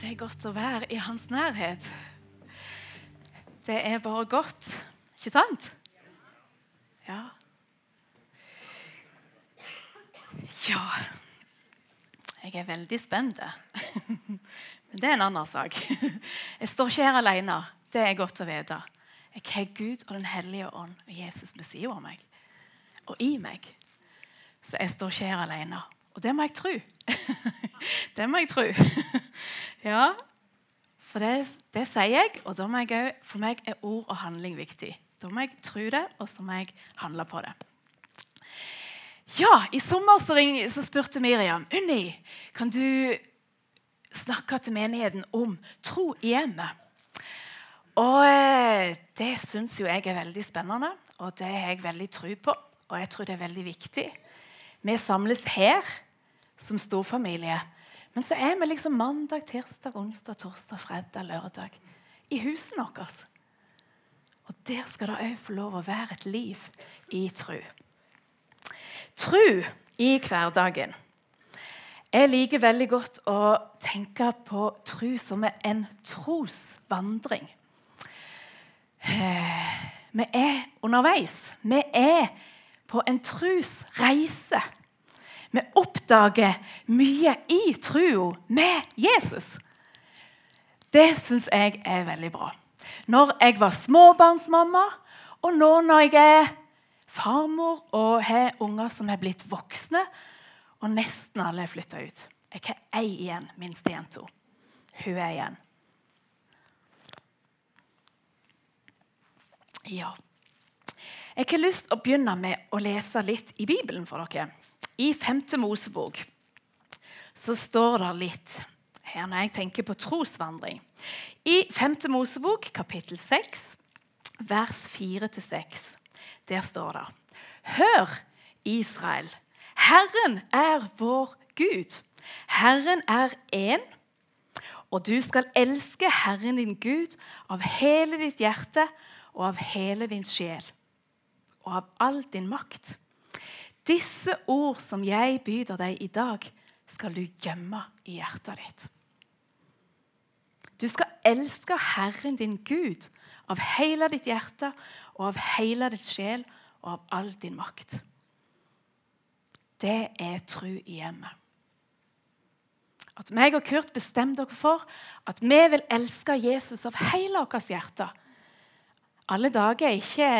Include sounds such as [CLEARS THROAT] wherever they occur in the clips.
det er godt å være i hans nærhet. Det er bare godt, ikke sant? Ja. Ja Jeg er veldig spent. [LAUGHS] Men det er en annen sak. Jeg står ikke her alene. Det er godt å vite. Jeg har Gud og Den hellige ånd og Jesus ved siden av meg og i meg. Så jeg står ikke her alene. Og det må jeg tro. [LAUGHS] det må jeg tro. [LAUGHS] ja, for det, det, sier jeg, og da må jeg for meg er ord og handling viktig. Da må jeg tro det, og så må jeg handle på det. Ja, I sommer så, ring, så spurte Miriam Unni, kan du snakke til menigheten om tro i hjemmet. Og eh, det syns jo jeg er veldig spennende, og det har jeg veldig tro på. Og jeg tror det er veldig viktig. Vi samles her som storfamilie. Men så er vi liksom mandag, tirsdag, onsdag, torsdag, fredag, lørdag i husene vårt. Og der skal det òg få lov å være et liv i tru. Tru i hverdagen. Jeg liker veldig godt å tenke på tru som en trosvandring. Eh, vi er underveis. Vi er på en trosreise. Vi oppdager mye i trua med Jesus. Det syns jeg er veldig bra. Når jeg var småbarnsmamma, og nå når jeg er farmor og har unger som er blitt voksne, og nesten alle er flytta ut. Jeg har ei igjen, minst jenta. Hun er igjen. Ja. Jeg har lyst til å begynne med å lese litt i Bibelen for dere. I 5. Mosebok så står det litt her når jeg tenker på trosvandring. I 5. Mosebok, kapittel 6, vers 4-6, der står det Hør, Israel, Herren er vår Gud. Herren er én, og du skal elske Herren din Gud av hele ditt hjerte og av hele din sjel og av all din makt. Disse ord som jeg byr deg i dag, skal du gjemme i hjertet ditt. Du skal elske Herren din Gud av hele ditt hjerte og av hele ditt sjel og av all din makt. Det er tru i hjemmet. At meg og Kurt bestemte dere for at vi vil elske Jesus av hele vårt hjerte. Alle dager er ikke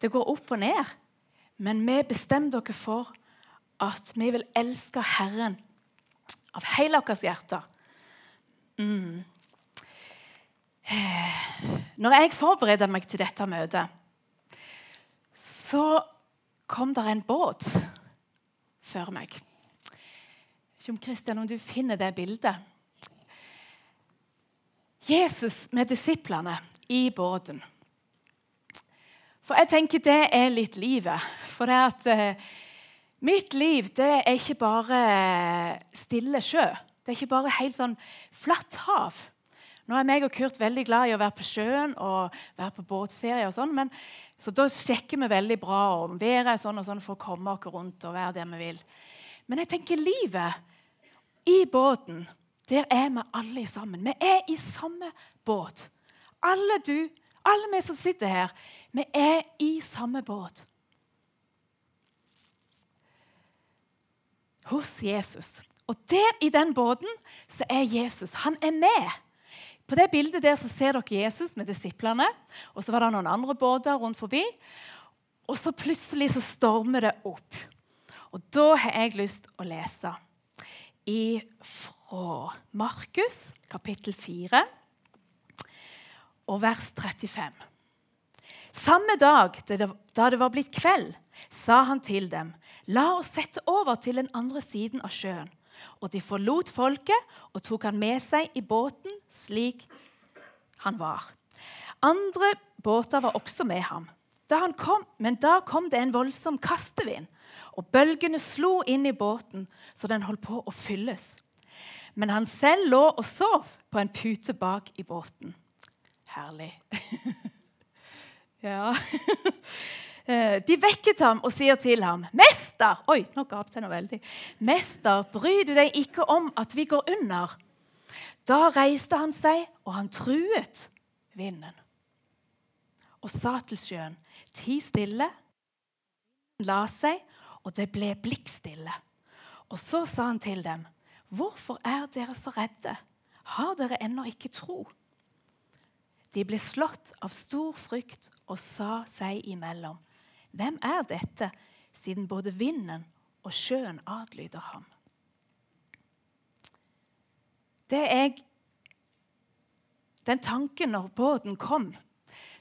Det går opp og ned. Men vi bestemmer dere for at vi vil elske Herren av hele vårt hjerte. Mm. Når jeg forberedte meg til dette møtet, så kom det en båt før meg. Ikke om Kristian, om du finner det bildet. Jesus med disiplene i båten. For jeg tenker det er litt livet. For det at eh, mitt liv det er ikke bare stille sjø. Det er ikke bare helt sånn flatt hav. Nå er meg og Kurt veldig glad i å være på sjøen og være på båtferie. og sånn, men, Så da sjekker vi veldig bra om været er sånn og sånn for å komme oss rundt og være der vi vil. Men jeg tenker livet i båten, der er vi alle sammen. Vi er i samme båt. Alle du, alle vi som sitter her, vi er i samme båt. Hos Jesus. Og der i den båten så er Jesus. Han er med. På det bildet der så ser dere Jesus med disiplene. Og så var det noen andre båter rundt forbi. Og så plutselig så stormer det opp. Og da har jeg lyst å lese fra Markus kapittel 4 og vers 35. Samme dag da det var blitt kveld, sa han til dem, la oss sette over til den andre siden av sjøen. Og de forlot folket og tok han med seg i båten slik han var. Andre båter var også med ham. Da kom, men da kom det en voldsom kastevind, og bølgene slo inn i båten så den holdt på å fylles. Men han selv lå og sov på en pute bak i båten. Herlig. [LAUGHS] Ja. [LAUGHS] Eh, de vekket ham og sier til ham, 'Mester!' Oi, nå gapte jeg noe veldig. 'Mester, bryr du deg ikke om at vi går under?' Da reiste han seg, og han truet vinden. Og sa til sjøen, ti stille. La seg, og det ble blikkstille. Og så sa han til dem, hvorfor er dere så redde? Har dere ennå ikke tro? De ble slått av stor frykt og sa seg imellom, hvem er dette, siden både vinden og sjøen adlyder ham? Det er den tanken når båten kom,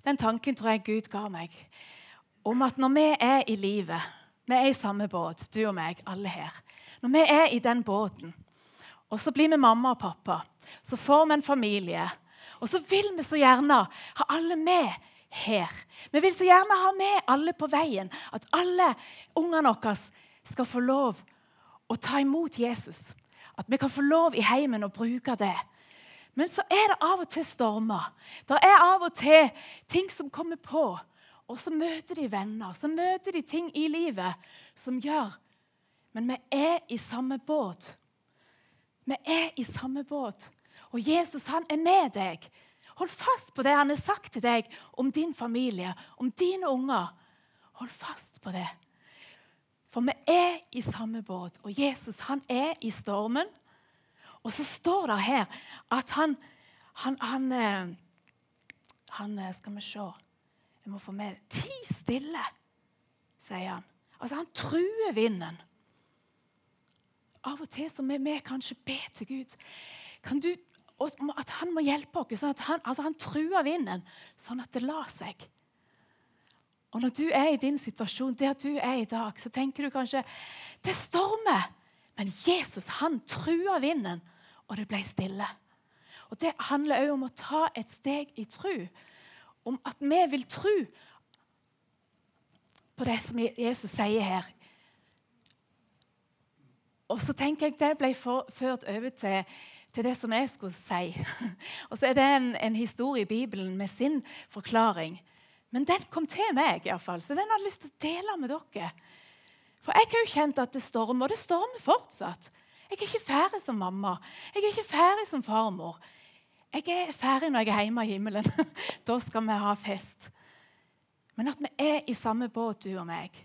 den tanken tror jeg Gud ga meg. Om at når vi er i livet, vi er i samme båt, du og meg, alle her Når vi er i den båten, og så blir vi mamma og pappa, så får vi en familie, og så vil vi så gjerne ha alle med her. Vi vil så gjerne ha med alle på veien. At alle ungene våre skal få lov å ta imot Jesus. At vi kan få lov i heimen å bruke det. Men så er det av og til stormer. Det er av og til ting som kommer på. Og så møter de venner, så møter de ting i livet som gjør Men vi er i samme båt. Vi er i samme båt. Og Jesus han er med deg. Hold fast på det han har sagt til deg om din familie, om dine unger. Hold fast på det. For vi er i samme båt, og Jesus han er i stormen. Og så står det her at han, han, han, eh, han eh, Skal vi se Jeg må få med det. Ti stille, sier han. Altså, han truer vinden. Av og til så vi, vi kanskje be til Gud. Kan du, at han må hjelpe oss. Sånn at han, altså han truer vinden, sånn at det lar seg. Og Når du er i din situasjon, der du er i dag, så tenker du kanskje det stormer. Men Jesus han truer vinden, og det ble stille. Og Det handler òg om å ta et steg i tru. Om at vi vil tru på det som Jesus sier her. Og så tenker jeg Det ble ført over til, til det som jeg skulle si. [LAUGHS] Og så er det en, en historie i Bibelen med sin forklaring. Men den kom til meg, i fall, så den har jeg lyst til å dele med dere. For jeg har jo kjent at det stormer, og det stormer fortsatt. Jeg er ikke ferdig som mamma. Jeg er ikke ferdig som farmor. Jeg er ferdig når jeg er hjemme i himmelen. [LAUGHS] da skal vi ha fest. Men at vi er i samme båt, du og meg.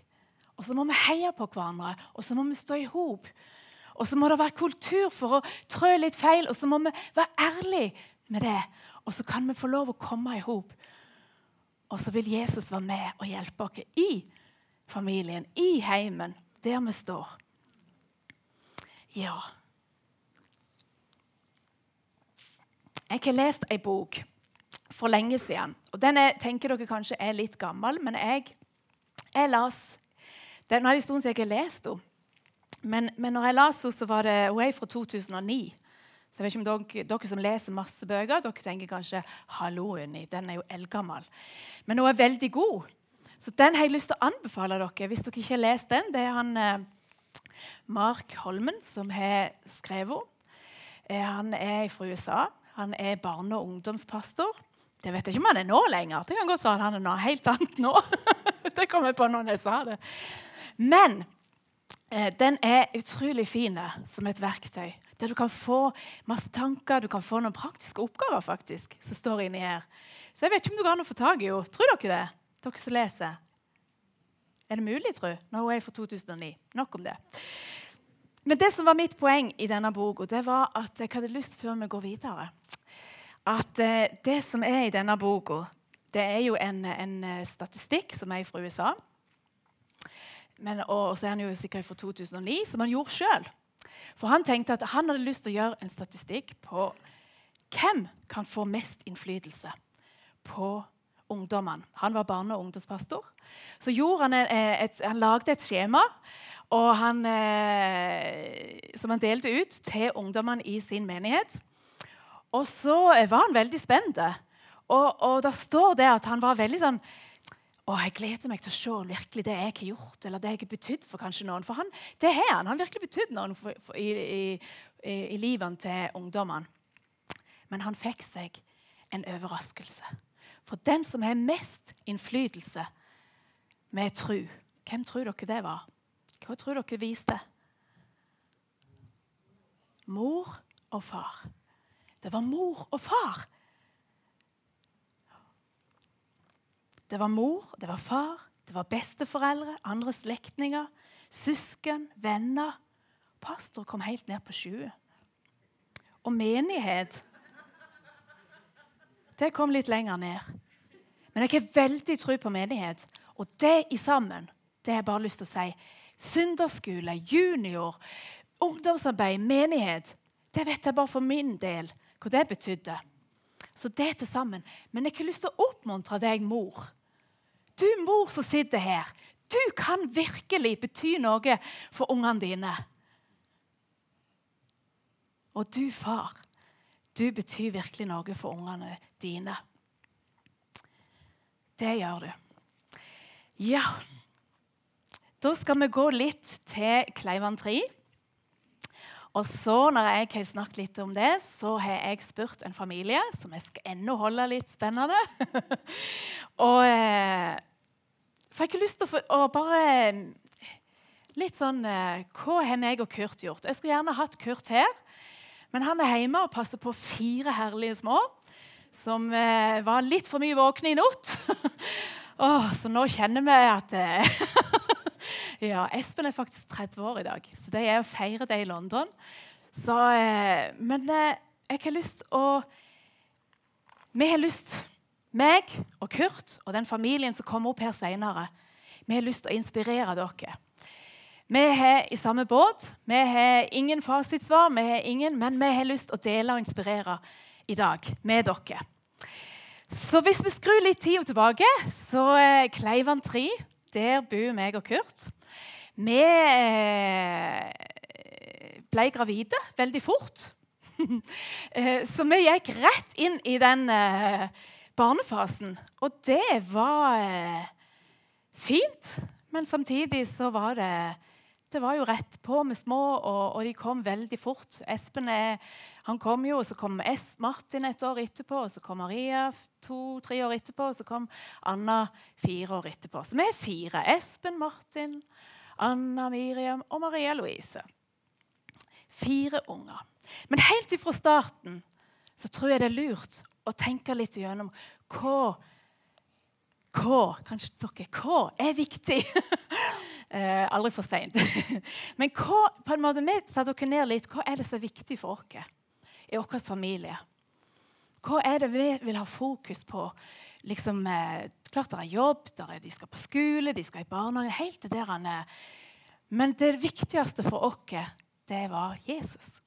Og så må vi heie på hverandre, og så må vi stå i hop. Og så må det være kultur for å trø litt feil, og så må vi være ærlige med det. Og så kan vi få lov å komme i hop og så vil Jesus være med og hjelpe oss i familien, i heimen, der vi står. Ja Jeg har lest ei bok for lenge siden. og Den er, tenker dere kanskje er litt gammel, men jeg, jeg las Den har en stund siden jeg har lest henne. Men, men når jeg leste henne, så var det, hun er fra 2009. Så jeg vet ikke om dere, dere, som leser masse bøker, dere tenker kanskje 'Hallo, Unni, den er jo eldgammel'. Men hun er veldig god. Så den har jeg lyst til å anbefale dere. Hvis dere ikke har lest den, det er han eh, Mark Holmen som har skrevet eh, Han er fra USA. Han er barne- og ungdomspastor. Det vet jeg ikke om han er nå lenger. Det kan godt være han er noe helt annet nå. [LAUGHS] det kom jeg på når jeg sa det. Men den er utrolig fin som et verktøy. Der du kan få masse tanker, du kan få noen praktiske oppgaver faktisk, som står inni her. Så jeg vet ikke om du går an å få tak i henne. Tror dere det? Dere som leser. Er det mulig, tro? Nå er jeg fra 2009. Nok om det. Men det som var mitt poeng i denne boka, det var at jeg hadde lyst før vi går videre At eh, det som er i denne boka, det er jo en, en eh, statistikk som er fra USA. Men, og så er han jo sikkert fra 2009, som han gjorde sjøl. For han tenkte at han hadde lyst til å gjøre en statistikk på hvem kan få mest innflytelse på ungdommene. Han var barne- og ungdomspastor. Så han, et, han lagde et skjema han, eh, som han delte ut til ungdommene i sin menighet. Og så var han veldig spent. Og, og da står det at han var veldig sånn og jeg gleder meg til å se virkelig det jeg har gjort, eller det jeg har betydd for kanskje noen. For han, det har han. Han virkelig betydd noe for, for, i, i, i livet til ungdommene. Men han fikk seg en overraskelse. For den som har mest innflytelse med tru, hvem tror dere det var? Hva tror dere viste? Mor og far. Det var mor og far. Det var mor, det var far, det var besteforeldre, andre slektninger, søsken, venner. Pastor kom helt ned på 20. Og menighet Det kom litt lenger ned. Men jeg har veldig tro på menighet. Og det i sammen, det har jeg bare lyst til å si. Søndagsskole, junior, ungdomsarbeid, menighet. Det vet jeg bare for min del hva det betydde. Så det til sammen. Men jeg har ikke lyst til å oppmuntre deg, mor. Du mor som sitter her, du kan virkelig bety noe for ungene dine. Og du, far, du betyr virkelig noe for ungene dine. Det gjør du. Ja, da skal vi gå litt til Kleivan 3. Og så, når jeg har snakket litt om det, så har jeg spurt en familie som jeg skal ennå holde litt spennende. [LAUGHS] og eh, For jeg ikke lyst til å, bare Litt sånn eh, Hva har meg og Kurt gjort? Jeg skulle gjerne hatt Kurt her. Men han er hjemme og passer på fire herlige små som eh, var litt for mye våkne i natt. [LAUGHS] oh, så nå kjenner vi at eh, [LAUGHS] [LAUGHS] ja, Espen er faktisk 30 år i dag, så det er å feire det i London. Så, eh, men eh, jeg har lyst å Vi har lyst, meg og Kurt og den familien som kommer opp her senere, vi har lyst til å inspirere dere. Vi er i samme båt. Vi har ingen fasitsvar, vi har ingen, men vi har lyst til å dele og inspirere i dag med dere. Så hvis vi skrur litt tida tilbake, så er Kleivan 3, der bor meg og Kurt. Vi eh, ble gravide veldig fort. [LAUGHS] Eh, så vi gikk rett inn i den barnefasen. Og det var fint, men samtidig så var det det var jo rett på med små, og, og de kom veldig fort. Espen er, han kom jo, og så kom S. Martin et år etterpå, og så kom Maria to-tre år etterpå, og så kom Anna fire år etterpå. Så vi er fire. Espen, Martin, Anna, Miriam og Maria Louise. Fire unger. Men helt ifra starten så tror jeg det er lurt å tenke litt gjennom hva hva, kanskje dere, hva er viktig? [LAUGHS] Eh, aldri for seint. [LAUGHS] Men hva, på en måte, vi satte dere ned litt. Hva er det som er viktig for oss i vår familie? Hva er det vi vil ha fokus på? Liksom, eh, klart det er jobb, der er, de skal på skole, de skal i barnehage helt det der han er. Men det viktigste for oss, det var Jesus.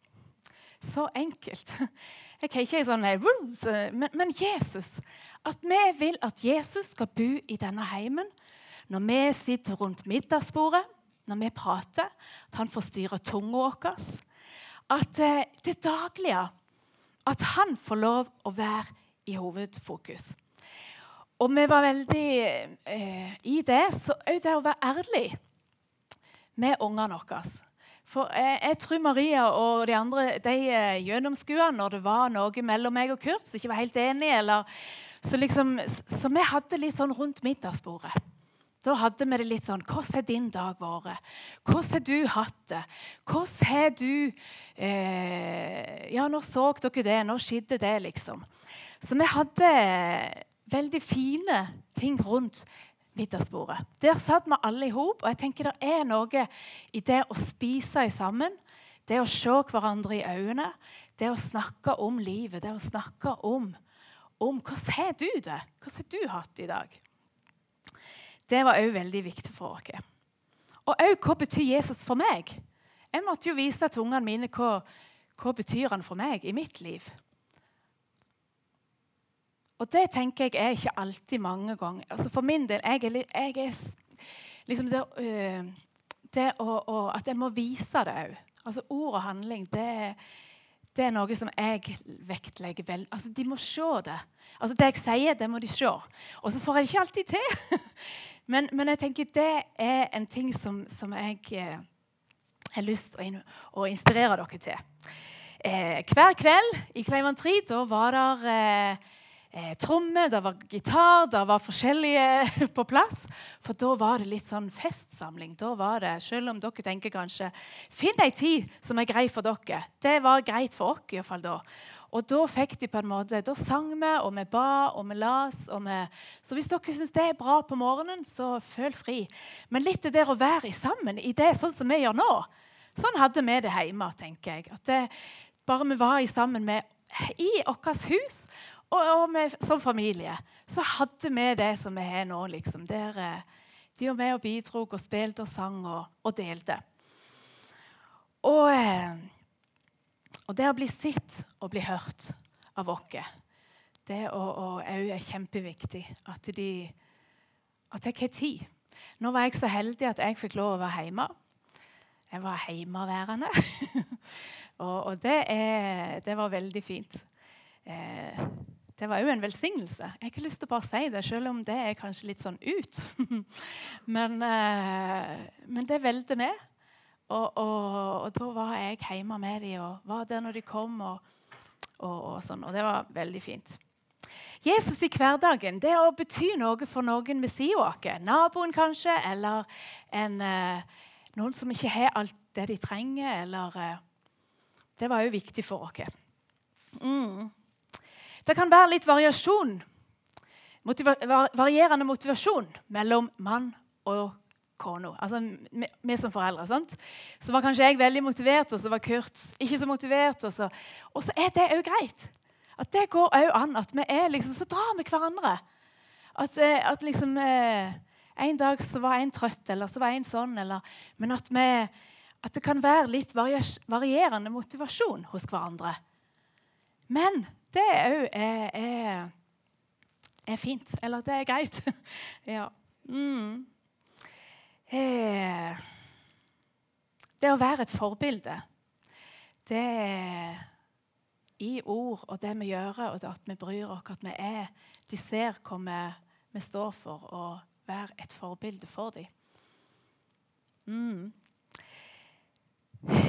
Så enkelt. [LAUGHS] Jeg kan ikke sånn, men, men Jesus. At vi vil at Jesus skal bo i denne heimen når vi sitter rundt middagsbordet, når vi prater, at han forstyrrer tunga vår. At eh, det daglige At han får lov å være i hovedfokus. Og vi var veldig eh, i det. Så òg det å være ærlig med ungene våre. For jeg, jeg, tror Maria og de andre de eh, gjennomskua når det var noe mellom meg og Kurt som ikke var helt enig. Eller, så, liksom, så vi hadde litt sånn rundt middagsbordet. Da hadde vi det litt sånn Hvordan har din dag vært? Hvordan har du hatt det? Hvordan har du eh, Ja, nå så dere det. Nå skjedde det, liksom. Så vi hadde veldig fine ting rundt middagsbordet. Der satt vi alle i hop, og jeg tenker det er noe i det å spise sammen, det å se hverandre i øynene, det å snakke om livet, det å snakke om, om Hvordan har du det? Hvordan har du hatt det i dag? Det var òg veldig viktig for oss. Og òg hva betyr Jesus for meg? Jeg måtte jo vise til ungene mine hva, hva betyr han for meg i mitt liv. Og det tenker jeg er ikke alltid mange ganger. Altså For min del jeg er, jeg er liksom det, øh, det å, å, At jeg må vise det òg. Altså ord og handling, det, det, er noe som jeg vektlegger veldig. Altså De må se det. Altså Det jeg sier, det må de se. Og så får jeg det ikke alltid til. [LAUGHS] Men, men, jeg tenker det er en ting som, som jeg eh, har lyst til å, å, inspirere dere til. Eh, hver kveld i Kleivan 3 da var det eh, eh, trommer, det var gitar, det var forskjellige [LAUGHS] på plass. For da var det litt sånn festsamling. Da var det, Selv om dere tenker kanskje Finn ei tid som er grei for dere. Det var greit for oss iallfall da. Og da fikk de på en måte, da sang vi, og vi ba, og vi las. Og vi, så hvis dere syns det er bra på morgenen, så føl fri. Men litt det der å være sammen i det, sånn som vi gjør nå. Sånn hadde vi det hjemme, tenker jeg. At det, bare vi var sammen med, i vårt hus og, og med, som familie, så hadde vi det som vi har nå. liksom. Der eh, de var med og bidro og spilte og sang og, og delte. Og... Eh, og det å bli sett og bli hørt av oss, det er kjempeviktig. At, de, at jeg har tid. Nå var jeg så heldig at jeg fikk lov å være hjemme. Jeg var hjemmeværende. [LAUGHS] og, og det, er, det, var veldig fint. Eh, det var òg en velsignelse. Jeg har ikke lyst til å bare si det, selv om det er kanskje litt sånn ut. [LAUGHS] men, eh, men det velter med. Og, og, og, da var jeg hjemme med dem og var der når de kom. Og, og, sånn, og det var veldig fint. Jesus i hverdagen det å bety noe for noen ved siden av oss. Naboen kanskje, eller en, eh, noen som ikke har alt det de trenger. Eller, eh, det var òg viktig for oss. Mm. Det kan være litt variasjon, motiva varierende motivasjon mellom mann og kona. Altså vi som foreldre. sant? Så var kanskje jeg veldig motivert, og så var Kurt ikke så motivert. Og så, og så er det òg greit. At det går òg an. At vi er liksom, Så drar vi hverandre. At, eh, at liksom eh, En dag så var en trøtt, eller så var en sånn. Eller, men at, vi, at det kan være litt varierende motivasjon hos hverandre. Men det òg er, er, er, fint. Eller det er greit. [LAUGHS] ja. Mm. Eh, det å være et forbilde, det er i ord og det vi gjør, og det at vi bryr oss, at vi er De ser hva vi, vi står for, og være et forbilde for dem. Mm.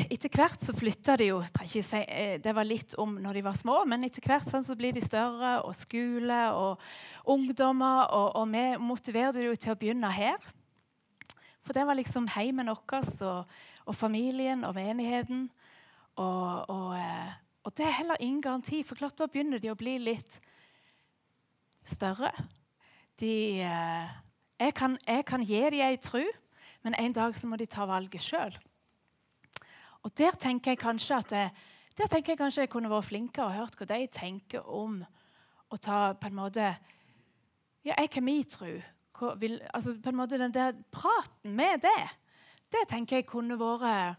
Etter hvert så flytta de jo si, eh, Det var litt om når de var små, men etter hvert sånn så blir de større, og skole og ungdommer. Og, og vi motiverte dem til å begynne her. For det var liksom heimen vår og, og, familien og menigheten. Og, og, eh, og, det er heller ingen garanti, for klart da begynner de å bli litt større. De, eh, jeg, kan, jeg kan gi dem ei tru, men en dag så må de ta valget sjøl. Og der tenker jeg kanskje at jeg, der tenker jeg kanskje jeg kunne vært flinkere og hørt hva de tenker om å ta på en måte Ja, jeg har min tro. altså på en måte Den der praten med det, det tenker jeg kunne vært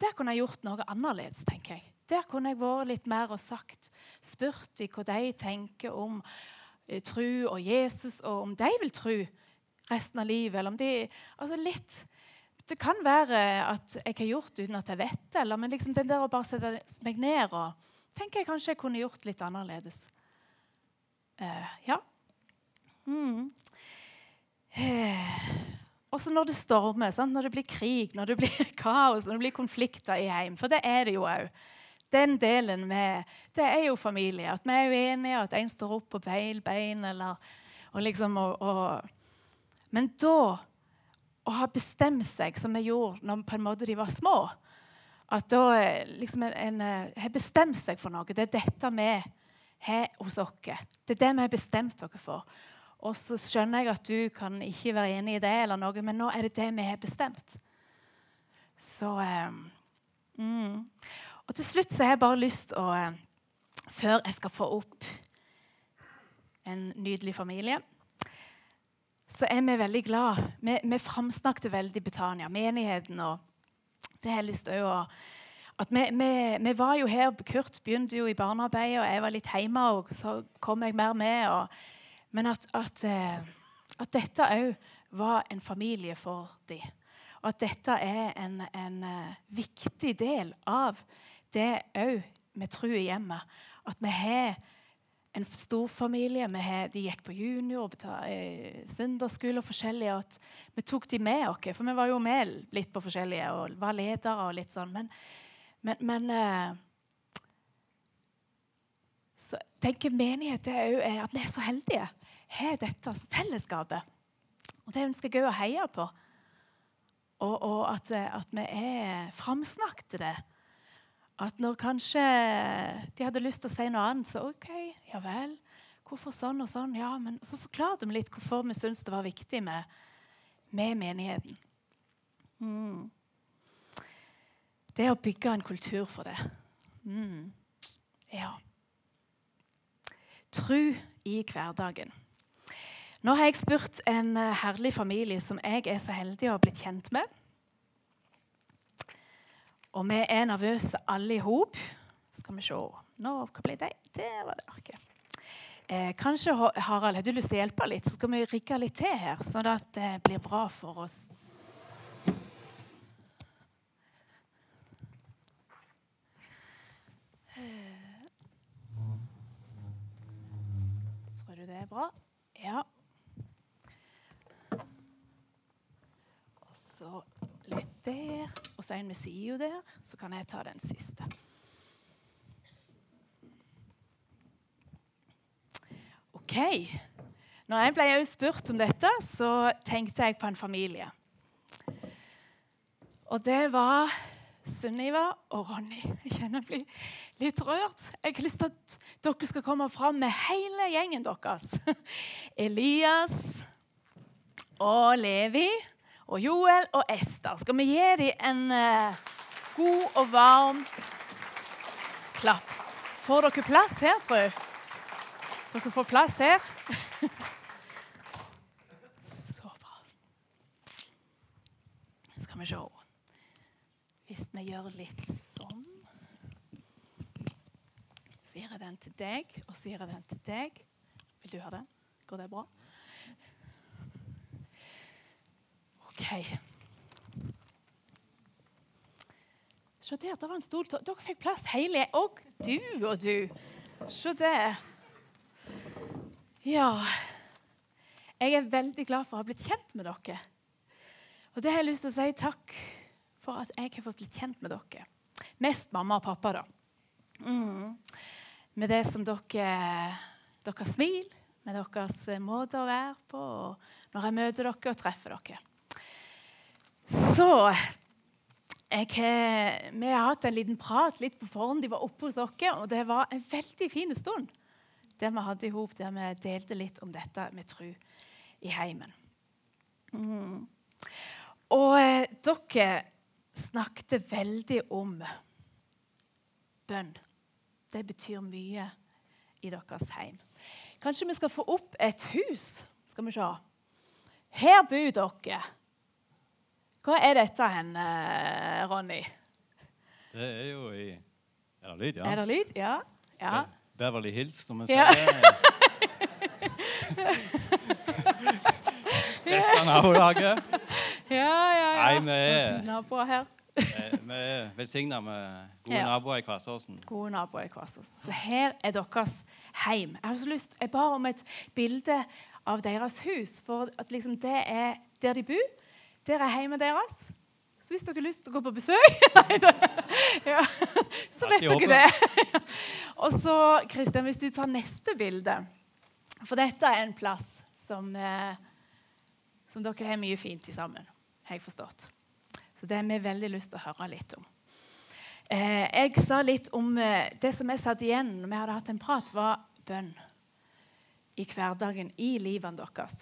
Der kunne jeg gjort noe annerledes, tenker jeg. Der kunne jeg vært litt mer og sagt, spurt i hva de tenker om eh, tro og Jesus, og om de vil tro resten av livet. eller om de, altså litt, Det kan være at jeg har gjort det uten at jeg vet det, eller, men liksom den der å bare sette meg ned og tenker jeg kanskje jeg kunne gjort litt annerledes. Uh, ja. Mm. Også når det stormer, sant? når det blir krig, når det blir [LAUGHS] kaos, når det blir konflikter i heim. For det er det jo òg. Den delen med Det er jo familie. At vi er uenige, at en står opp på beil bein. Eller, og liksom, og, og. Men da å ha bestemt seg, som vi gjorde når på en måte de var små At da liksom en, en, har bestemt seg for noe. Det er dette vi har hos oss. Det er det vi har bestemt dere for. Og så skjønner jeg at du kan ikke være enig i det, eller noe, men nå er det det vi har bestemt. Så eh, mm. Og til slutt så har jeg bare lyst å eh, Før jeg skal få opp en nydelig familie, så er vi veldig glad. Vi, vi framsnakket veldig Betania, menigheten, og det har jeg lyst til å at vi, vi, vi, var jo her, Kurt begynte jo i barnearbeidet, og jeg var litt hjemme, og så kom jeg mer med. og men at, at, eh, at dette òg var en familie for dem. Og at dette er en, en uh, viktig del av det òg vi tror i hjemmet. At vi har en stor familie. Har, de gikk på junior, eh, søndagsskole og forskjellig. Og vi tok de med oss. For vi var jo med litt på forskjellige og var ledere og litt sånn. Men, men, men uh, Så tenker menighet er, jo at vi er så heldige. Har dette fellesskapet. Og Det ønsker jeg òg å heie på. Og, og at, at, vi er framsnakket til det. At når kanskje de hadde lyst til å si noe annet, så OK, ja vel. Hvorfor sånn og sånn? Ja, men Så forklarte vi litt hvorfor vi syntes det var viktig med, med menigheten. Mm. Det å bygge en kultur for det. Mm. Ja. Tru i hverdagen. Nå har jeg spurt en eh, herlig familie som jeg er så heldig å ha blitt kjent med. Og vi er nervøse alle i hop. Skal vi se Nå, Hva ble det? Det var det arket. Eh, kanskje Harald, har du lyst til å hjelpe litt? Så skal vi rigge litt til her, sånn at det blir bra for oss. Tror du det er bra? Ja. Så litt der, og så en ved sida der. Så kan jeg ta den siste. OK. Når jeg ble spurt om dette, så tenkte jeg på en familie. Og det var Sunniva og Ronny. Jeg kjenner jeg blir litt rørt. Jeg har lyst til at dere skal komme fram med hele gjengen deres. [LAUGHS] Elias og Levi og Joel og Ester. Skal vi gi dem en uh, god og varm klapp? Får dere plass her, jeg? Dere får plass her. [LAUGHS] Så bra. Skal vi se Hvis vi gjør litt sånn Så gir jeg den til deg, og så gir jeg den til deg. Vil du ha den? Går det bra? OK. Se der, det var en stol. Dere fikk plass hele Og du og du. Se det. Ja Jeg er veldig glad for å ha blitt kjent med dere. Og det har jeg lyst til å si takk for at jeg har fått blitt kjent med dere. Mest mamma og pappa, da. Mm. Med det som dere Deres smil, med deres måte å være på, og når jeg møter dere og treffer dere. Så jeg, Vi har hatt en liten prat litt på forhånd. De var oppe hos dere, og det var en veldig fin stund. Det vi hadde i hop, der vi delte litt om dette med tru i heimen. Mm. Og eh, dere snakket veldig om bønn. Det betyr mye i deres heim. Kanskje vi skal få opp et hus? Skal vi se. Her bor dere. Hva er dette hen, eh, Ronny? Det er jo i Er det lyd, ja? Er det lyd? Ja. ja. Beverly Hills, som vi ja. sier. [LAUGHS] Beste nabolaget. Ja, ja, ja. Nei, vi er, naboer her. Eh, vi er velsigna med gode Ja. naboer i Kvassåsen. Gode naboer i Kvasåsen. Så her er deres heim. Jeg har så lyst, jeg ba om et bilde av deres hus, for at liksom det er der de bor. Der er hjemmet deres. Så hvis dere har lyst til å gå på besøk, [LAUGHS] [LAUGHS] ja, så vet dere det. [LAUGHS] Og så, Kristian, hvis du tar neste bilde For dette er en plass som, eh, som dere har mye fint i sammen, har jeg forstått. Så det har vi veldig lyst til å høre litt om. Eh, jeg sa litt om eh, Det som jeg satt igjen når vi hadde hatt en prat, var bønn i hverdagen, i livet deres.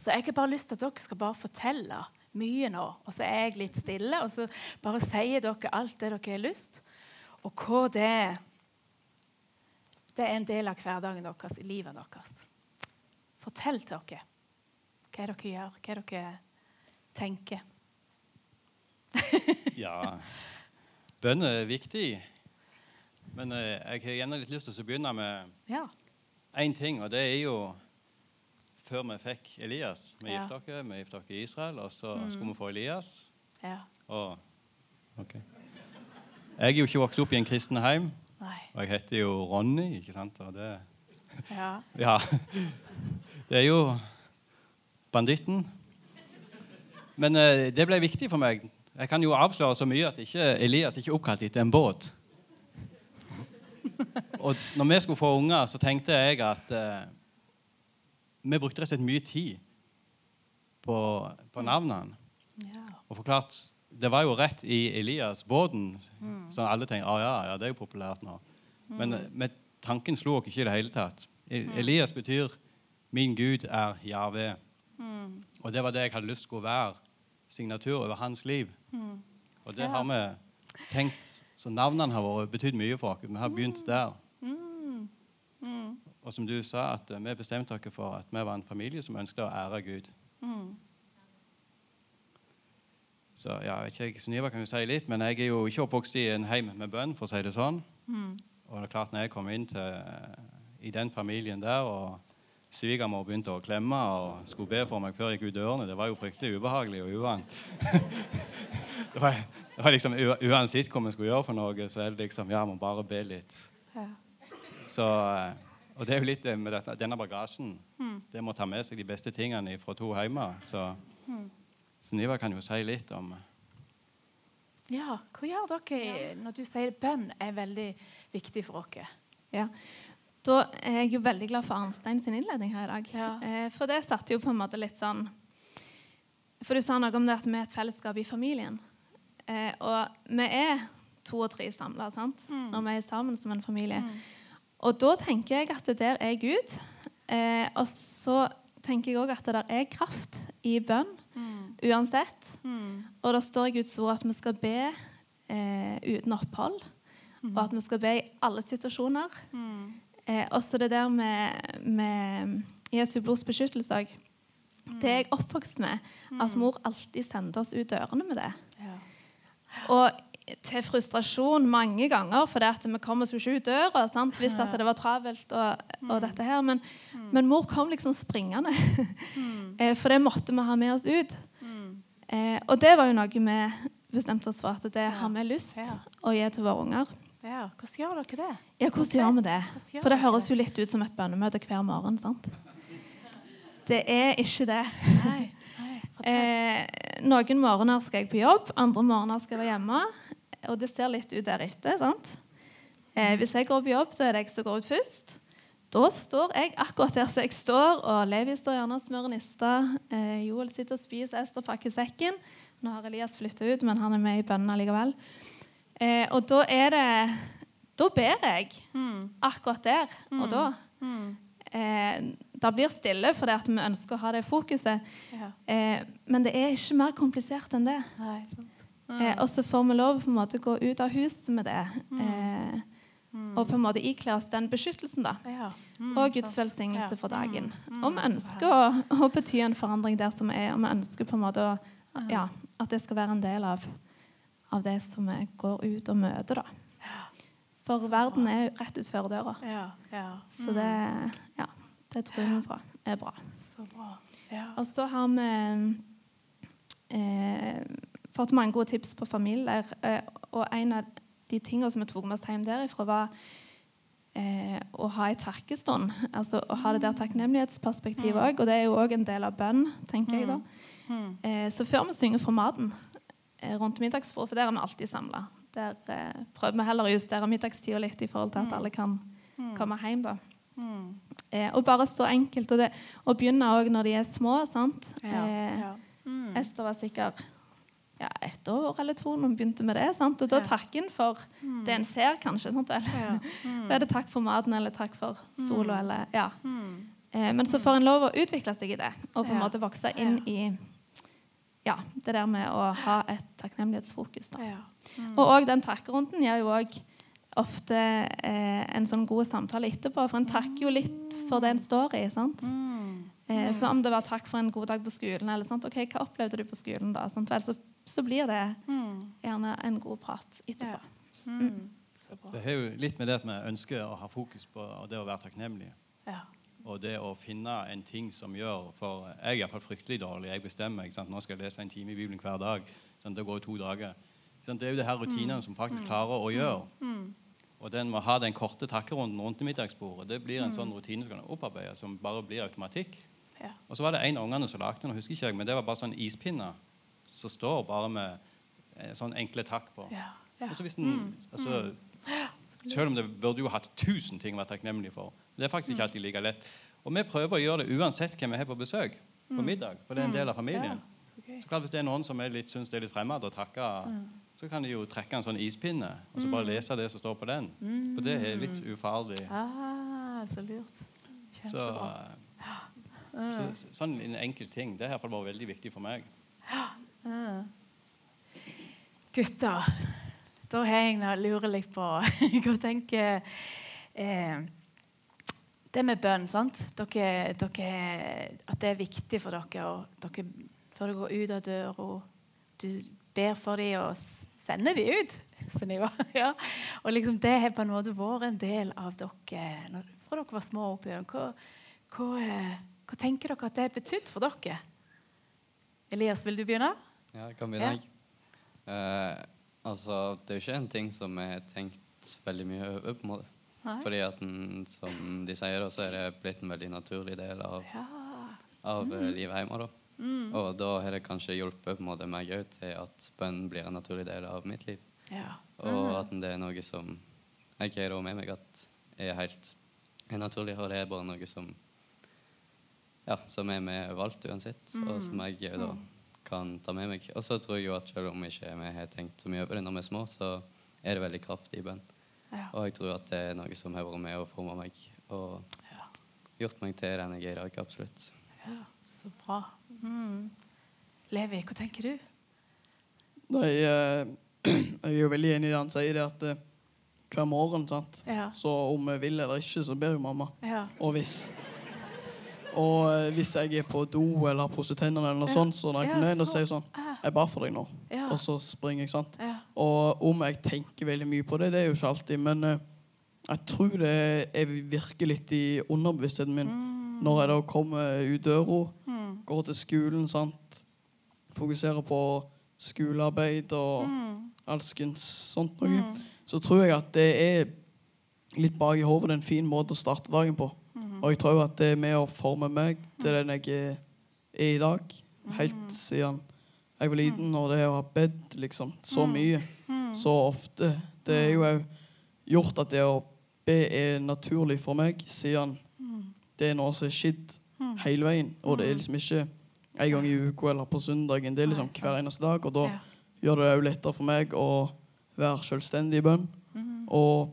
Så jeg har bare lyst til at dere skal bare fortelle mye nå. Og så er jeg litt stille, og så bare sier dere alt det dere har lyst. Og hva det Det er en del av hverdagen deres, i livet deres. Fortell til dere hva dere gjør, hva dere tenker. [LAUGHS] Ja, bønn er viktig. Men eh, jeg har gjerne litt lyst til å begynne med Ja. ting, og det er jo før vi fikk Elias. Vi Ja. gifta oss vi gifta oss i Israel, og så skulle vi få Elias. ja. Og ok. Jeg er jo ikke vokst opp i en kristen heim, Nei. og jeg heter jo Ronny. ikke sant? Og det, Ja. [LAUGHS] ja, det er jo banditten. Men eh, det ble viktig for meg. Jeg kan jo avsløre så mye at ikke Elias ikke er oppkalt etter en båt. [LAUGHS] og når vi skulle få unger, så tenkte jeg at eh, vi brukte rett og slett mye tid på, på navnene. Ja. Og forklart Det var jo rett i Elias båten, så alle tenkte ah, ja, ja, det er jo populært nå. Men, eh, men tanken slo oss ikke i det hele tatt. E- Elias betyr 'min Gud er Jave'. Og det var det jeg hadde lyst til å være signatur over hans liv. Og det Ja. har vi tenkt Så navnene har vært betydd mye for oss. Vi har begynt der. Og som du sa, at eh, vi bestemte oss for at vi var en familie som ønsket å ære Gud. Så ja, jeg ikke, Sunniva kan jo si litt, men jeg er jo ikke oppvokst i en heim med bønn, for å si det sånn. Og det er klart, når jeg kom inn til, i den familien der, og svigermor begynte å klemme og skulle be for meg før jeg gikk ut dørene, det var jo fryktelig ubehagelig og uvant. [LAUGHS] det, var, det var liksom Uansett hva vi skulle gjøre for noe, så er det liksom Ja, må bare be litt. Ja. Så, eh, og det er jo litt med dette, denne bagasjen. Det må ta med seg de beste tingene fra to hjemme. Så Sunniva kan jo si litt om ja. Hva gjør dere når du sier bønn er veldig viktig for dere? Ja. Da er jeg jo veldig glad for Arnstein sin innledning her i dag. Ja. Eh, for det satte jo på en måte litt sånn For du sa noe om det at vi er et fellesskap i familien. Eh, og vi er to og tre samla når vi er sammen som en familie. Og da tenker jeg at det der er Gud. Eh, og så tenker jeg òg at det der er kraft i bønn uansett. Og det står i Guds ord at vi skal be eh, uten opphold. Og at vi skal be i alle situasjoner. Eh, også det der med, med Jesu blods beskyttelse òg. Det er jeg oppvokst med. At mor alltid sendte oss ut dørene med det. Ja. Og til frustrasjon mange ganger, for det at vi kom oss jo ikke ut døra sant? hvis at det var travelt. og, og dette her, men, men mor kom liksom springende. [LAUGHS] eh, for det måtte vi ha med oss ut. Eh, og det var jo noe vi bestemte oss for at det har vi lyst Ja. å gi til våre unger. ja. Hvordan gjør dere det? Ja, hvordan gjør vi det? Gjør For det høres jo litt ut som et bønnemøte hver morgen. sant? Det er ikke det. Nei. Nei. [LAUGHS] Eh, noen morgener skal jeg på jobb, andre morgener skal jeg være hjemme. Og det ser litt ut deretter. sant? Eh, hvis jeg går på jobb, da er det jeg som går ut først. Da står jeg akkurat der som jeg står, og Levi står gjerne og smører nista. Eh, Joel sitter og spiser, Ester pakker sekken. Nå har Elias flytta ut, men han er med i bønnen likevel. Eh, og da er det Da ber jeg akkurat der og da. Eh, det blir stille fordi at vi ønsker å ha det fokuset. Ja. Eh, men det er ikke mer komplisert enn det. Nei, sant. Eh, og så får vi lov på en måte gå ut av huset med det. Eh, Og på en måte ikle oss den beskyttelsen. da. Ja. Og Guds velsignelse Ja. for dagen. Og vi ønsker å, å bety en forandring der som er, og vi ønsker på en måte å, ja, at det skal være en del av, av det som vi går ut og møter. da. For verden er rett utfor døra. Så det, ja, det tror vi på er bra. Så bra. Og så har vi eh, fått mange gode tips på familier. Eh, og en av de tingene som vi tok med oss hjem derifra, var eh, å ha en takkestund. Altså å ha det der takknemlighetsperspektivet òg. Og det er jo òg en del av bønn, tenker jeg da. Eh, så før vi synger for maten eh, rundt middagsbordet, for der er vi alltid samla, der eh, prøver vi heller å justere middagstida litt i forhold til at alle kan komme hjem. da. Eh, og bare så enkelt. Og det, å begynne òg når de er små. sant? Ja. Ja. Mm. Esther var sikkert ja, et år eller to når vi begynte med det. sant? Og da takker en for det en ser, kanskje. sant? Eller, Ja. [LAUGHS] Da er det takk for maten eller takk for sola. Eller, ja. Mm. eh, men så får en lov å utvikle seg i det og på en måte vokse inn i ja, det der med å ha et takknemlighetsfokus. da. Ja. Og òg den takkerunden gjør jo òg ofte eh, en sånn god samtale etterpå. For en takker jo litt for det en står i. sant? Mm. Eh, så om det var takk for en god dag på skolen, eller sant? ok, hva opplevde du på skolen da? Sant? Vel, så, så blir det Mm. gjerne en god prat etterpå. Ja. Mm. Det er jo litt med det at vi ønsker å ha fokus på det å være takknemlig. Ja. Og det å finne en ting som gjør For jeg er iallfall fryktelig dårlig. Jeg bestemmer. ikke sant? Nå skal jeg lese en time i Bibelen hver dag. Sånn, Det går jo to dager. Det er jo det her rutinene som faktisk klarer å gjøre. Og den må ha den korte takkerunden rundt middagsbordet. Det blir en sånn rutine som kan opparbeides, som bare blir automatikk. Ja. Og så var det en av ungene som lagde den, og husker ikke jeg, men det var bare sånn ispinner som står bare med eh, sånn enkle takk på. Ja. Ja. Og så hvis den, altså, Selv om det burde jo hatt tusen ting å være takknemlig for. Det er faktisk ikke alltid like lett. Og vi prøver å gjøre det uansett hvem vi har på besøk på middag. For det er en del av familien. Så klart Hvis det er noen som er litt, syns det er litt fremmed å takke, så kan de jo trekke en sånn ispinne og så bare lese det som står på den. For det er litt ufarlig. Ah, så lurt. Så, så, sånn en enkel ting. Det har iallfall vært veldig viktig for meg. Gutter, da har jeg noe lurer litt på [LAUGHS] Hva tenker eh, Det med bønn, sant? Dere, dere, at det er viktig for dere, og dere før du går ut av døra Du ber for dem og sender dem ut. [LAUGHS] [LAUGHS] Ja. Og liksom det har på en måte vært en del av dere fra dere var små. oppi. Hva, hva, eh, hva tenker dere at det har betydd for dere? Elias, vil du begynne? Ja, jeg kan begynne, jeg. Eh, altså, det er jo ikke en ting som jeg har tenkt veldig mye over, på en måte. Nei. Fordi at den, som de sier, så er det blitt en veldig naturlig del av, Ja. av eh, livet hjemme. da. Og da har det kanskje hjulpet på en måte meg òg til at bønn blir en naturlig del av mitt liv. ja. Og at det er noe som jeg har med meg at er helt er naturlig, og det er bare noe som ja, som er med overalt uansett, og som jeg da kan ta med meg. Og så tror jeg jo at selv om ikke vi har tenkt så mye over det når vi er små, så er det veldig kraftig i bønn. Ja. Og jeg tror at det er noe som har vært med og forma meg og Ja. gjort meg til den jeg er i dag. Absolutt. ja, så bra. Mm. Levi, hva tenker du? Nei, eh, [CLEARS THROAT] jeg er jo veldig enig i det han sier, det at eh, hver morgen, sant? Ja. Så om vi vil eller ikke, så ber jo mamma. Ja. Og hvis Og eh, hvis jeg er på do eller har pusset tennene, eller noe Ja. sånt, så når jeg kommer ned så- sier sånn Ah. Jeg ba for deg nå. Ja. Og så springer jeg, sant. Ja. Og om jeg tenker veldig mye på det, det er jo ikke alltid, men uh, jeg tror det er virker litt i underbevisstheten min Mm. når jeg da kommer ut døra, går til skolen, sant. Fokuserer på skolearbeid og Mm. alskens sånt noe. Så tror jeg at det er litt bak i hodet en fin måte å starte dagen på. Mm. Og jeg tror at det er med å forme meg til den jeg er, i dag. Helt Mm. siden jeg var liten, og det å ha bedt liksom så Mm. mye, så ofte. Det er jo gjort at det å be er naturlig for meg, siden Mm. det er noe som er skjedd hele veien. Og det er liksom ikke en gang i uka eller på søndagen. Det er liksom hver eneste dag. Og da gjør det òg lettere for meg å være selvstendig i bønn. Mm. Og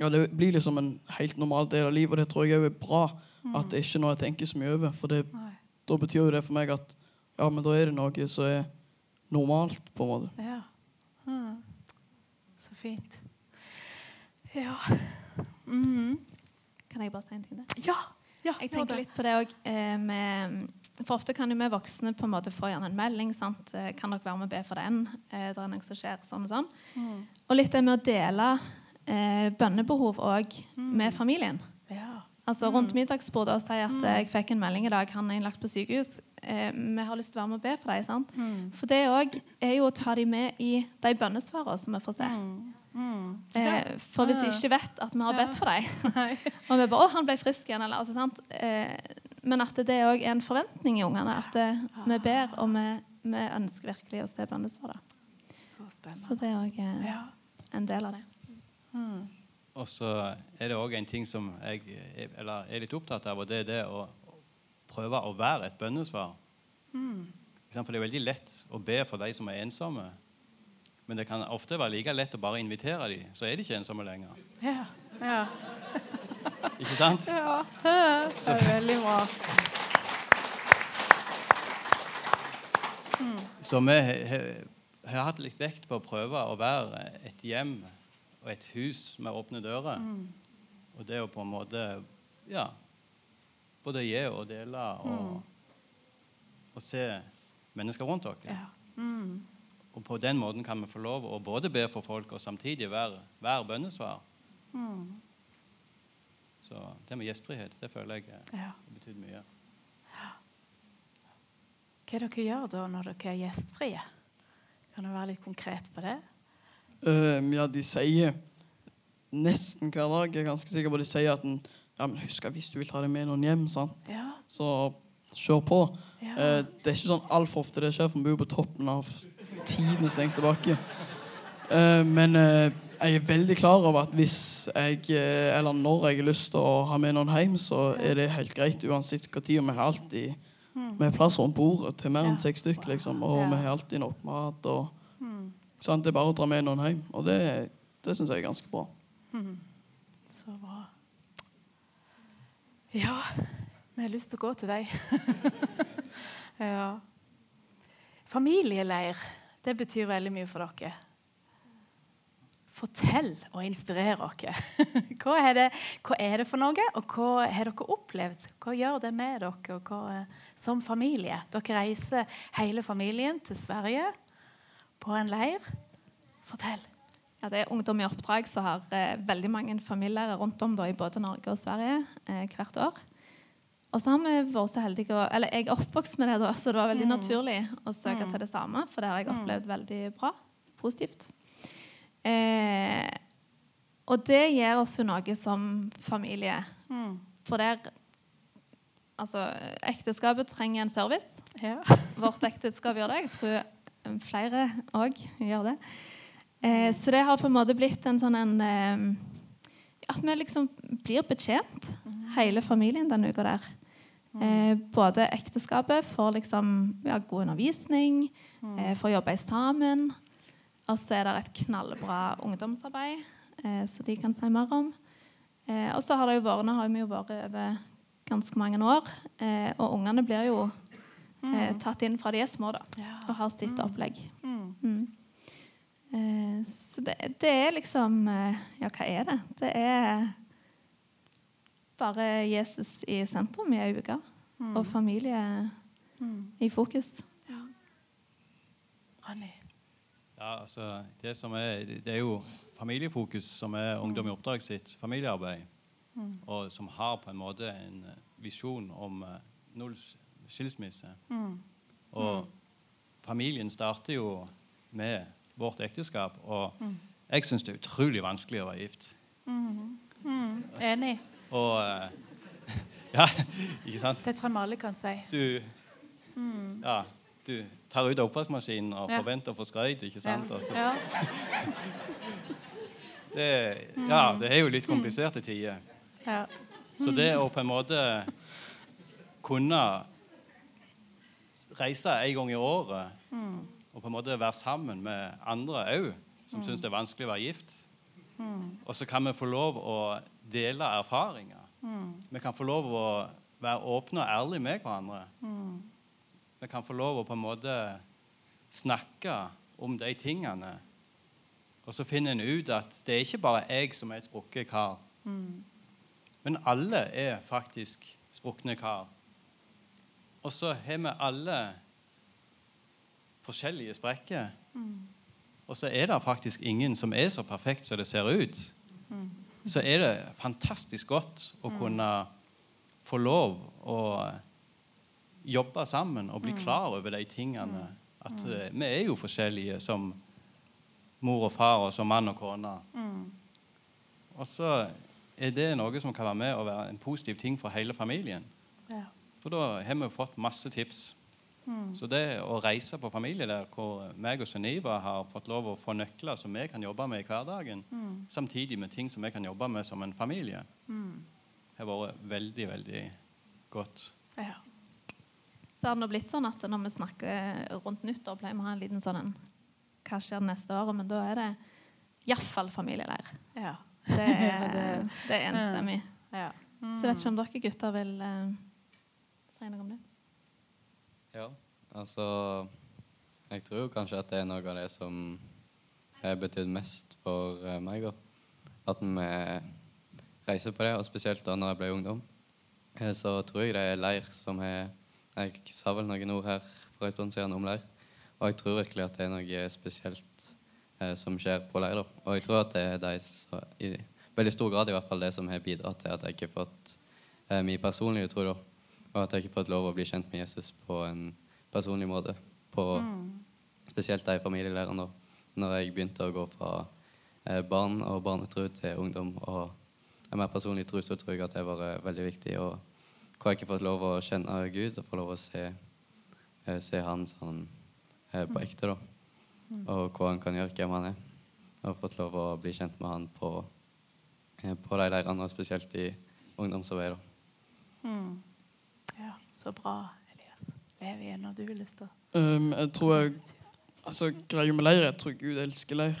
ja, det blir liksom en helt normal del av livet, og det tror jeg òg er bra. At det ikke er noe jeg tenker så mye over. For det, da betyr jo det for meg at ja, men da er det noe som er normalt, på en måte. Ja. Mm. Så fint. Ja. Mm. Kan jeg bare si en ting der? Ja. ja. Jeg tenker det. litt på det òg. Eh, for ofte kan jo vi voksne på en måte få gjerne en melding. sant? Eh, Kan dere være med og be for den? Eh, det er noe som skjer sånn og sånn. Mm. Og litt det med å dele eh, bønnebehov òg med familien. Ja. Altså Rundt middagsbordet og si at eh, jeg fikk en melding i dag, han er innlagt på sykehus. Eh, vi har lyst til å være med og be for deg. sant? For det òg er jo å ta dem med i de bønnesvarene som vi får se. Mm. Eh, for hvis de ikke vet at vi har bedt for dem, [LAUGHS] [LAUGHS] og vi bare 'Å, han ble frisk igjen', eller altså, sant? Eh, men at det òg er en forventning i ungene. At det, vi ber, og vi, vi ønsker virkelig å se bønnesvar. Så. Så det er òg eh, en del av det. Og så er det òg en ting som jeg er, eller litt opptatt av, og det er det å prøve å være et bønnesvar. Mm. For det er veldig lett å be for de som er ensomme. Men det kan ofte være like lett å bare invitere dem, så er de ikke ensomme lenger. Ja. ja. [LAUGHS] Ikke sant? ja. Det er veldig bra. Så vi har hatt litt vekt på å prøve å være et hjem og et hus med åpne dører. Og det å på en måte ja, både gi og dele og, og se mennesker rundt dere. Ja. Mm. Og på den måten kan vi få lov å både be for folk og samtidig være, være bønnesvar. Mm. Så det med gjestfrihet, det føler jeg Ja. det betyr mye. Hva er dere gjør da når dere er gjestfrie? Kan du være litt konkret på det? Ja, de sier nesten hver dag, jeg er ganske sikker på de sier at en, ja, men husk at hvis du vil ta deg med noen hjem, sant? Ja. så kjør på. Ja. Eh, det er ikke sånn altfor ofte det skjer, for vi bor på toppen av tidenes lengste bakke. Eh, men eh, jeg er veldig klar over at hvis jeg, eh, eller når jeg har lyst til å ha med noen hjem, så er det helt greit uansett hva tid. Vi har alltid vi har plass rundt bordet til mer enn Mm. Seks stykker, liksom. Og vi har alltid nok mat. Og, Mm. sant? Det er bare å dra med noen hjem. Og det, det syns jeg er ganske bra. Så bra. Ja, vi har lyst til å gå til deg. [LAUGHS] ja. Familieleir, det betyr veldig mye for dere. Fortell og inspirer dere. [LAUGHS] Hva er det, hva er det for noe, og hva har dere opplevd? Hva gjør det med dere hva, som familie? Dere reiser hele familien til Sverige på en leir. Fortell. Ja, det er Ungdom i oppdrag som har eh, veldig mange familier rundt om da, i både Norge og Sverige eh, hvert år. Og så har vi vært så heldige å, Eller jeg er oppvokst med det, da, så det var veldig naturlig å søke til det samme. For det har jeg opplevd veldig bra. Positivt. Eh, og det gir oss jo noe som familie. For der Altså, ekteskapet trenger en service. Ja. Vårt ekteskap gjør det. Jeg tror flere òg gjør det. Eh, så det har på en måte blitt en sånn en eh, At vi liksom blir betjent, hele familien, denne uka der. Eh, både ekteskapet får liksom ja, god undervisning, eh, får jobbe sammen. Og så er det et knallbra ungdomsarbeid eh, som de kan si mer om. Eh, og så har det jo vært, har vi jo vært over ganske mange år, og ungene blir jo eh, tatt inn fra de er små, da, Ja. og har sitt opplegg. Mm. Mm. Eh, så det, det er liksom eh, Ja, hva er det? Det er bare Jesus i sentrum i ei uke, og familie i fokus. Ronny. Ja, altså, det, som er, det er jo familiefokus som er Ungdom i oppdrag sitt familiearbeid. Og som har på en måte en eh, visjon om eh, null s- Mm. Og familien starter jo med vårt ekteskap. Og jeg syns det er utrolig vanskelig å være gift. Enig. Og eh, [LAUGHS] Ja, ikke sant? Det tror jeg vi alle kan si. Du Ja, du tar ut oppvaskmaskinen og Ja. forventer å få skryt, ikke sant? Ja. [LAUGHS] Det, ja, det er jo litt kompliserte tider. Ja. Så det å på en måte kunne reise en gang i året og på en måte være sammen med andre òg, som syns det er vanskelig å være gift Og så kan vi få lov å dele erfaringer. Vi kan få lov å være åpne og ærlige med hverandre. Vi kan få lov å på en måte snakke om de tingene. Og så finner en ut at det er ikke bare jeg som er et sprukket kar. Men alle er faktisk sprukne kar. Og så har vi alle forskjellige sprekker. Og så er det faktisk ingen som er så perfekt som det ser ut. Så er det fantastisk godt å kunne få lov å jobbe sammen og bli klar over de tingene. At eh, vi er jo forskjellige som mor og far og som mann og kone. Og så er det noe som kan være med og være en positiv ting for hele familien. Ja. For da har vi fått masse tips. Så det å reise på familie der hvor meg og Sunniva har fått lov å få nøkler som vi kan jobbe med i hverdagen, samtidig med ting som vi kan jobbe med som en familie, har vært veldig, veldig godt. Ja. Så har det blitt sånn at når vi snakker rundt nyttår, pleier vi å ha en liten sånn en Hva skjer neste år? Men da er det iallfall familieleir. [LAUGHS] Ja. Det er, det er enstemmig. ja. Så jeg vet ikke om dere gutter vil noe om det. Ja, altså Jeg tror kanskje at det er noe av det som har betydd mest for eh, meg. At vi reiser på det, og spesielt da når jeg ble ungdom. Eh, Så tror jeg det er leir som er Jeg sa vel noen ord her for en stund siden om leir. Og jeg tror virkelig at det er noe spesielt eh, som skjer på leir. Da. Og jeg tror at det er de som, i veldig stor grad i hvert fall det som har bidratt til at jeg ikke har fått eh, min personlige tro. Og at jeg ikke har fått lov å bli kjent med Jesus på en personlig måte. På Spesielt i familieleirene. da. Når jeg begynte å gå fra eh, barn og barnetro til ungdom og en mer personlig tro, så tror jeg at det var vært veldig viktig. Og hvor jeg ikke har fått lov å kjenne Gud og få lov å se, eh, se Han sånn eh, på ekte. da. Og hva han kan gjøre, hvem han er. Og fått lov å bli kjent med han på, eh, på de leirene, og spesielt i ungdomsarbeidet. Ja, så bra, Elias. Lev igjen når du har lyst til Um, jeg tror jeg altså, Greia med leir Jeg tror Gud elsker leir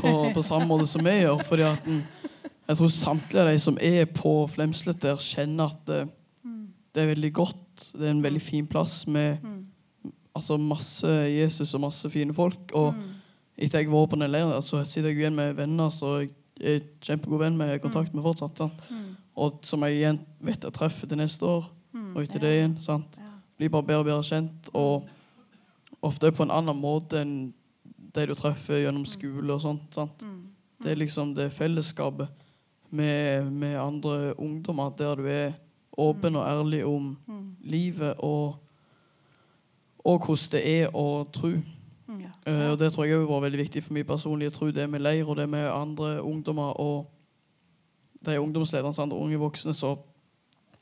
på, på samme måte som vi gjør. Fordi at Jeg tror samtlige av de som er på Flemslet der, kjenner at det, det er veldig godt. Det er en veldig fin plass med altså, masse Jesus og masse fine folk. Og etter jeg var på den leiren, så sitter jeg igjen med venner som jeg er kjempegod venn med, har kontakt med fortsatt. Sant? Og som jeg igjen vet jeg treffer til neste år, og etter det igjen. sant? Blir bare bedre og bedre kjent. Og ofte på en annen måte enn de du treffer gjennom skole og sånt. sant? Det er liksom det fellesskapet med, med andre ungdommer, der du er åpen og ærlig om livet og, og hvordan det er å tro. Ja. Uh, og Det tror jeg var veldig viktig for min personlig. tro. det med leir og det med andre ungdommer og de ungdomslederne, sant, unge voksne, som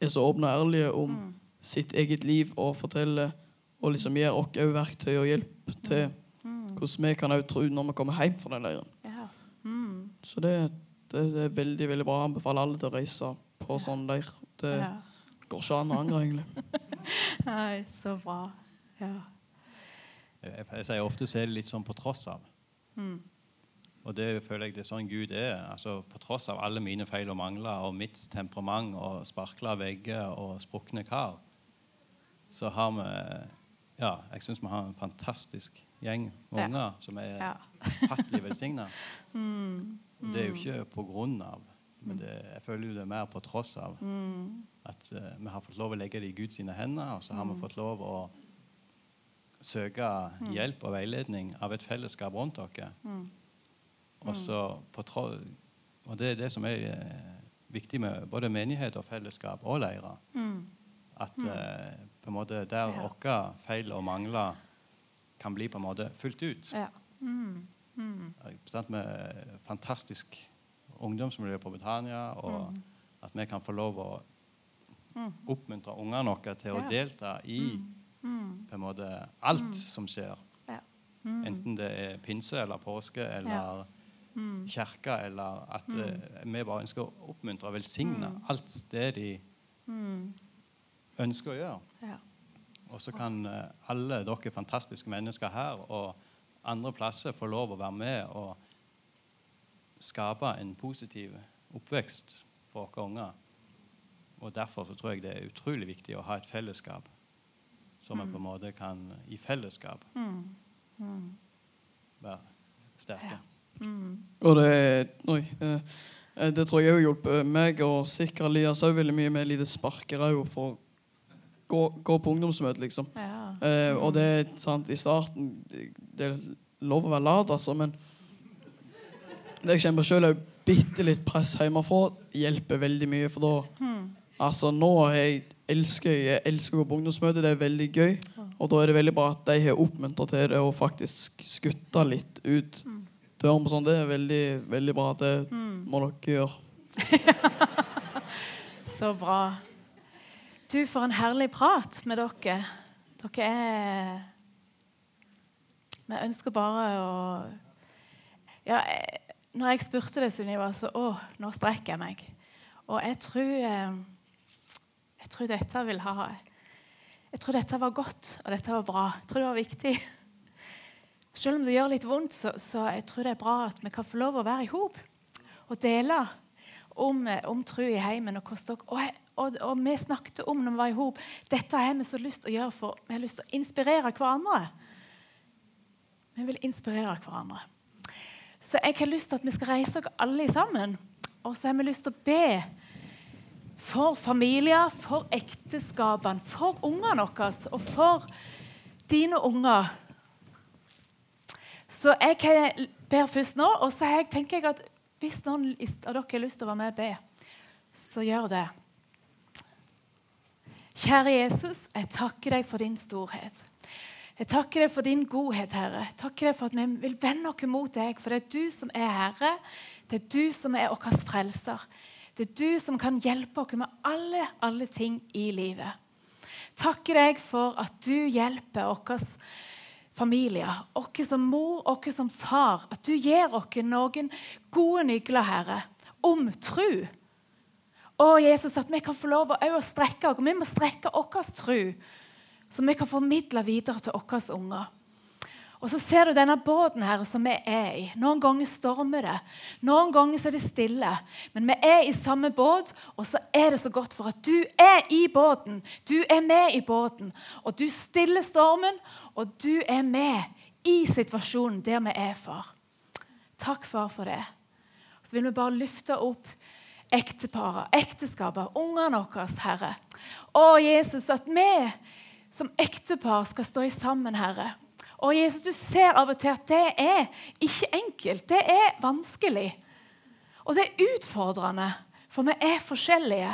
er så åpne og ærlige om sitt eget liv og forteller og liksom gir oss også verktøy og hjelp til hvordan vi kan også tro når vi kommer hjem fra den leiren. Ja. Så det, det, det er veldig veldig bra. Jeg anbefaler alle til å reise på sånn leir. Det ja. går ikke an å angre, egentlig. [LAUGHS] Nei, så bra. Ja. Jeg, jeg sier ofte så er det litt sånn på tross av. Og det føler jeg det er sånn Gud er. altså På tross av alle mine feil og mangler og mitt temperament og sparkla vegger og sprukne kar, så har vi Ja, jeg syns vi har en fantastisk gjeng med unger som er Ja. fattelig velsigna. [LAUGHS] Det er jo ikke på grunn av, men det, jeg føler jo det er mer på tross av. At uh, vi har fått lov å legge det i Guds sine hender, og så har vi fått lov å søke hjelp og veiledning av et fellesskap rundt dere. Og, det er det som er eh, viktig med både menighet og fellesskap og leirer. At eh, på en måte der Ja. våre feil og mangler kan bli på en måte fulgt ut. Ja. Mm. sant, Med fantastisk ungdomsmiljø på Britannia, og at vi kan få lov å oppmuntre ungene våre til å delta i på en måte alt som skjer. Ja. Enten det er pinse eller påske eller kirke, eller at mm. vi bare ønsker å oppmuntre og velsigne alt det de ønsker å gjøre. Ja. Og så kan eh, alle dere fantastiske mennesker her og andre plasser få lov å være med og skape en positiv oppvekst for våre unger. Og derfor så tror jeg det er utrolig viktig å ha et fellesskap som vi på en måte kan i fellesskap være sterke. Og det Oi. eh, Det tror jeg har hjulpet meg og sikkert Elias òg veldig mye med lite spark i ræva for å gå, gå på ungdomsmøte, liksom. Ja. Eh, og det er sant, i starten Det er lov å være lat, altså, men det jeg kjenner sjøl, er bitte litt press hjemmefra hjelper veldig mye. For da Altså, nå jeg elsker jeg elsker å gå på ungdomsmøte. Det er veldig gøy. Og da er det veldig bra at de har oppmuntra til det og faktisk skutta litt ut døren på sånn. Det er veldig, veldig bra. Det må dere gjøre. [LAUGHS] Så bra. Du, for en herlig prat med dere. Dere er Vi ønsker bare å Ja, jeg- når jeg spurte deg, Sunniva, så Å, nå strekker jeg meg. Og jeg tror eh, Jeg tror dette vil ha Jeg tror dette var godt, og dette var bra. Jeg tror det var viktig. Selv om det gjør litt vondt, så, så jeg tror det er bra at vi kan få lov å være i hop og dele om, eh, om tro i heimen. Og, og, og, og vi snakket om når vi var i hop Dette har vi så lyst til å gjøre for vi har lyst til å inspirere hverandre. Vi vil inspirere hverandre. Så jeg har lyst til at vi skal reise oss alle sammen. Og så har vi lyst til å be for familier, for ekteskapene, for ungene våre og for dine unger. Så jeg ber først nå, og så tenker jeg at hvis noen av dere har lyst til å være med og be, så gjør det. Kjære Jesus, jeg takker deg for din storhet. Jeg takker deg for din godhet, Herre. Jeg takker deg for at vi vil vende oss mot deg, for det er du som er Herre. Det er du som er vår frelser. Det er du som kan hjelpe oss med alle, alle ting i livet. Takker deg for at du hjelper vår familier, oss som mor, oss som far, at du gir oss noen gode nygler, Herre, om tru. Å, Jesus, at vi kan få lov å strekke oss. Vi må strekke vår tru, så vi kan formidle videre til våre unger. Og så ser du denne båten her som vi er i. Noen ganger stormer det, noen ganger er det stille. Men vi er i samme båt, og så er det så godt for at du er i båten. Du er med i båten, og du stiller stormen, og du er med i situasjonen der vi er, far. Takk, far, for det. Så vil vi bare løfte opp ekteparer, ekteskaper, ungene våre, Herre. Å, Jesus, at vi som ektepar skal stå i sammen, Herre. Og Jesus, du ser av og til at det er ikke enkelt. Det er vanskelig. Og det er utfordrende, for vi er forskjellige.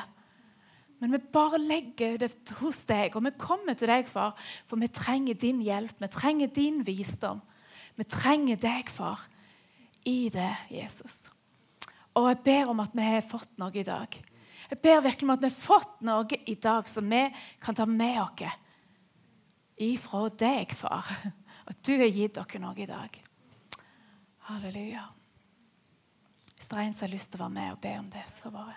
Men vi bare legger det hos deg, og vi kommer til deg, far, for vi trenger din hjelp. Vi trenger din visdom. Vi trenger deg, far, i det, Jesus. Og jeg ber om at vi har fått noe i dag. Jeg ber virkelig om at vi har fått noe i dag som vi kan ta med oss ifra deg, far. At du har gitt dere noe i dag. Halleluja. Hvis det er en som har lyst til å være med og be om det, så bare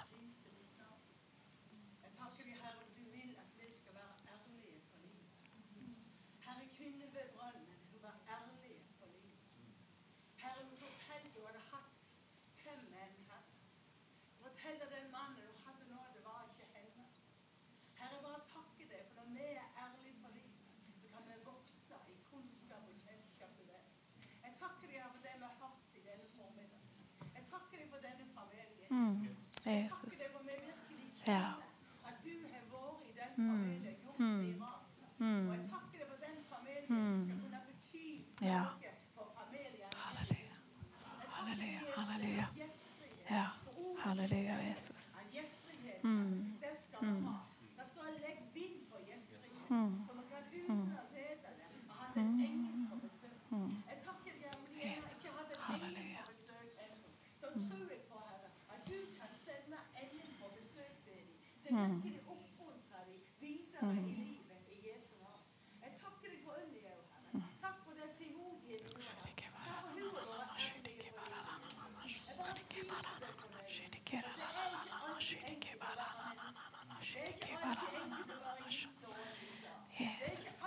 Jeg takker deg, Herre, for du vil at vi skal være ærlige på livet. Herre, kvinne ved brønnen, du var ærlig på livet. Herre, du fortalte du hadde hatt fem menn, Herre. Du fortalte den mannen du hadde nå, det var ikke hennes. Herre, jeg bare takker deg, for når vi er ærlige på livet, så kan vi vokse i kunnskap og kjennskap til deg. Jeg takker deg Herre, for det vi har hørt i denne formiddagen. Jeg takker deg for denne familien. Jeg Jesus. Ja. at du har vært i den familien, gjort mirakler. Og jeg takker deg for den familien skal kunne bety Ja. noe for familien. Halleluja. Halleluja. Halleluja. Ja. Halleluja, Jesus. At Gjestfrihet, det skal vi ha. Da står jeg legg vind på gjestfrihet. For vi kan utrede det og ha den engel på besøk. Jeg takker deg, Herre, fordi jeg ikke har den engel Halleluja. på besøk ennå. Så tror jeg på, Herre, at du kan sende engel på besøk til dem. Det virkelig oppmuntrer dem videre i livet i Jesu navn. Jeg takker deg for Unni, Herre. Takk for den frimodighet du har hatt. Takk for hun har vært ærlig. Jeg bare priser deg for det. Jesus.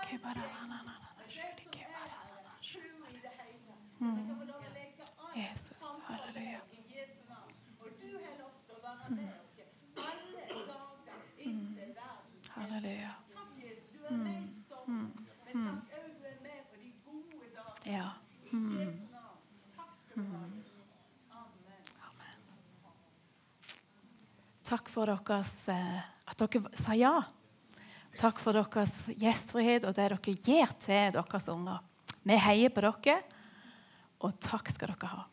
Jesus. Halleluja. Halleluja. Ja. Takk for deres, eh, at dere sa ja. Takk for deres gjestfrihet og det dere gir til deres unger. Vi heier på dere, og takk skal dere ha.